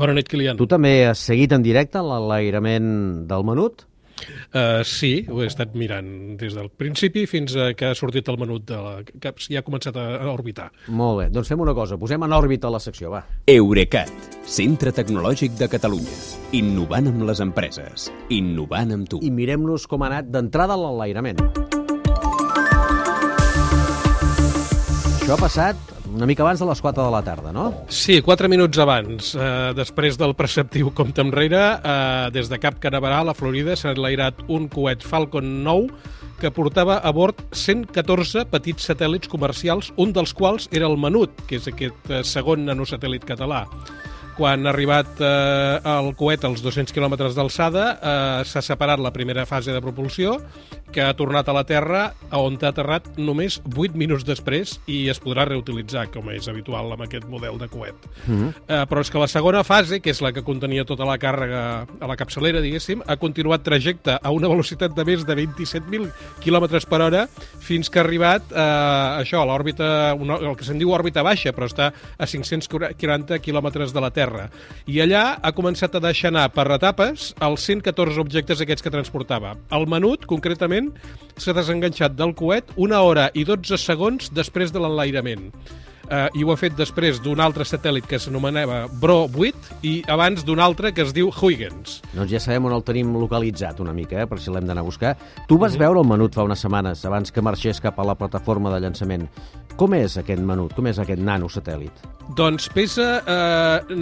Bona nit, Kilian. Tu també has seguit en directe l'enlairament del menut? Uh, sí, ho he estat mirant des del principi fins a que ha sortit el menut de la... que ja ha començat a, a orbitar. Molt bé, doncs fem una cosa, posem en òrbita la secció, va. Eurecat, centre tecnològic de Catalunya. Innovant amb les empreses. Innovant amb tu. I mirem-nos com ha anat d'entrada a l'enlairament. Això ha passat una mica abans de les 4 de la tarda, no? Sí, 4 minuts abans. Eh, després del preceptiu compte enrere, eh, des de Cap Canaveral, a Florida, s'ha enlairat un coet Falcon 9 que portava a bord 114 petits satèl·lits comercials, un dels quals era el Menut, que és aquest eh, segon nanosatèl·lit català quan ha arribat eh, el coet als 200 quilòmetres d'alçada, eh, s'ha separat la primera fase de propulsió, que ha tornat a la Terra, on ha aterrat només 8 minuts després i es podrà reutilitzar, com és habitual amb aquest model de coet. Mm -hmm. eh, però és que la segona fase, que és la que contenia tota la càrrega a la capçalera, diguéssim, ha continuat trajecte a una velocitat de més de 27.000 km per hora fins que ha arribat eh, això, a l'òrbita, el que se'n diu òrbita baixa, però està a 540 km de la Terra Terra. I allà ha començat a deixar anar per etapes els 114 objectes aquests que transportava. El menut, concretament, s'ha desenganxat del coet una hora i 12 segons després de l'enlairament eh, i ho ha fet després d'un altre satèl·lit que s'anomenava Bro 8 i abans d'un altre que es diu Huygens. Doncs ja sabem on el tenim localitzat una mica, eh, per si l'hem d'anar a buscar. Tu vas mm -hmm. veure el menut fa unes setmanes, abans que marxés cap a la plataforma de llançament. Com és aquest menut? Com és aquest nano satèl·lit? Doncs pesa eh,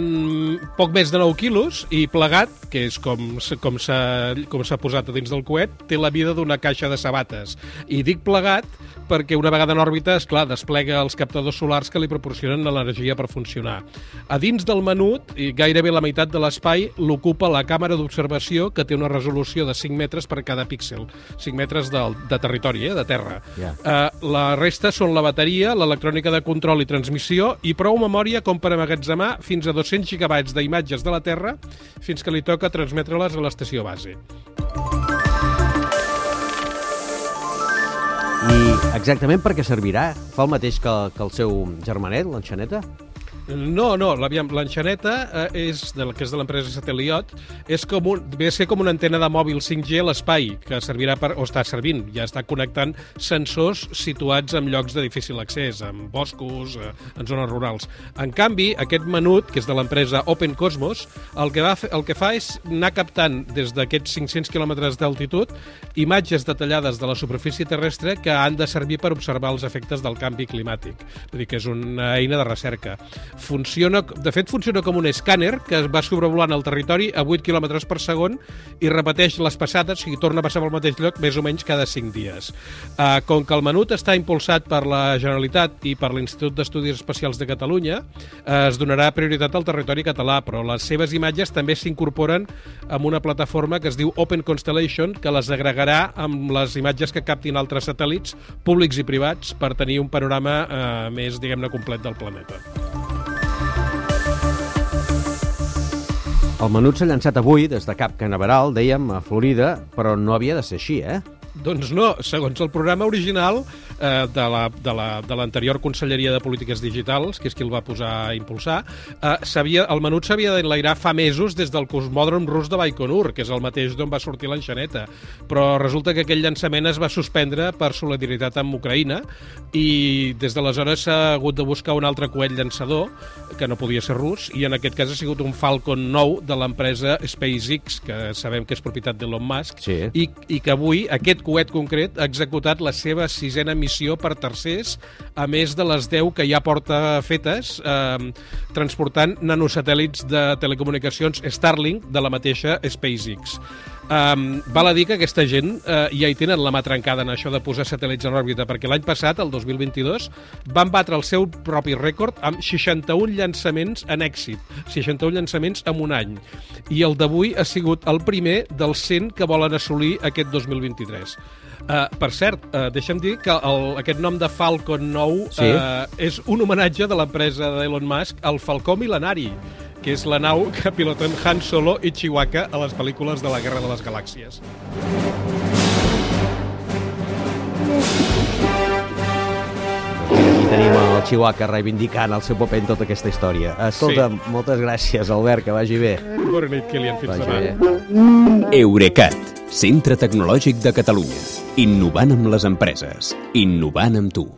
poc més de 9 quilos i plegat, que és com, com s'ha posat a dins del coet, té la vida d'una caixa de sabates. I dic plegat perquè una vegada en òrbita, és clar, desplega els captadors solars que li proporcionen l'energia per funcionar. A dins del menut, i gairebé la meitat de l'espai, l'ocupa la càmera d'observació que té una resolució de 5 metres per cada píxel. 5 metres de, de territori, eh, de terra. Yeah. Eh, la resta són la bateria, memòria, l'electrònica de control i transmissió i prou memòria com per amagatzemar fins a 200 gigabytes d'imatges de la Terra fins que li toca transmetre-les a l'estació base. I exactament per què servirà? Fa el mateix que, que el seu germanet, l'enxaneta? No, no, l'enxaneta eh, és de, que és de l'empresa Sateliot, és com un, ve a ser com una antena de mòbil 5G a l'espai, que servirà per, o està servint, ja està connectant sensors situats en llocs de difícil accés, en boscos, eh, en zones rurals. En canvi, aquest menut, que és de l'empresa Open Cosmos, el que, va, el que fa és anar captant des d'aquests 500 quilòmetres d'altitud imatges detallades de la superfície terrestre que han de servir per observar els efectes del canvi climàtic. Vull dir que és una eina de recerca funciona, de fet funciona com un escàner que va sobrevolant el territori a 8 km per segon i repeteix les passades, sigui, torna a passar pel mateix lloc més o menys cada 5 dies. Uh, com que el menut està impulsat per la Generalitat i per l'Institut d'Estudis Especials de Catalunya, uh, es donarà prioritat al territori català, però les seves imatges també s'incorporen amb una plataforma que es diu Open Constellation, que les agregarà amb les imatges que captin altres satèl·lits públics i privats per tenir un panorama uh, més, diguem-ne, complet del planeta. El menut s'ha llançat avui des de Cap Canaveral, dèiem, a Florida, però no havia de ser així, eh? Doncs no, segons el programa original eh, de l'anterior la, Conselleria de Polítiques Digitals, que és qui el va posar a impulsar, eh, el menut s'havia d'enlairar fa mesos des del cosmòdrom rus de Baikonur, que és el mateix d'on va sortir l'enxaneta. Però resulta que aquell llançament es va suspendre per solidaritat amb Ucraïna i des d'aleshores s'ha hagut de buscar un altre coet llançador, que no podia ser rus, i en aquest cas ha sigut un Falcon 9 de l'empresa SpaceX, que sabem que és propietat d'Elon Musk, sí. i, i que avui aquest coet concret ha executat la seva sisena missió per tercers, a més de les 10 que ja porta fetes, eh, transportant nanosatèl·lits de telecomunicacions Starlink de la mateixa SpaceX. Um, val a dir que aquesta gent uh, ja hi tenen la mà trencada en això de posar satèl·lits en òrbita, perquè l'any passat, el 2022, van batre el seu propi rècord amb 61 llançaments en èxit, 61 llançaments en un any. I el d'avui ha sigut el primer dels 100 que volen assolir aquest 2023. Uh, per cert, uh, deixa'm dir que el, aquest nom de Falcon 9 sí? uh, és un homenatge de l'empresa d'Elon Musk al Falcó Milenari, que és la nau que piloten Han Solo i Chewbacca a les pel·lícules de la Guerra de les Galàxies. Aquí tenim el Chihuahua reivindicant el seu paper en tota aquesta història. Escolta, sí. moltes gràcies, Albert, que vagi bé. Bona nit, Kilian. Fins Vagi bé. demà. Eurecat, centre tecnològic de Catalunya. Innovant amb les empreses. Innovant amb tu.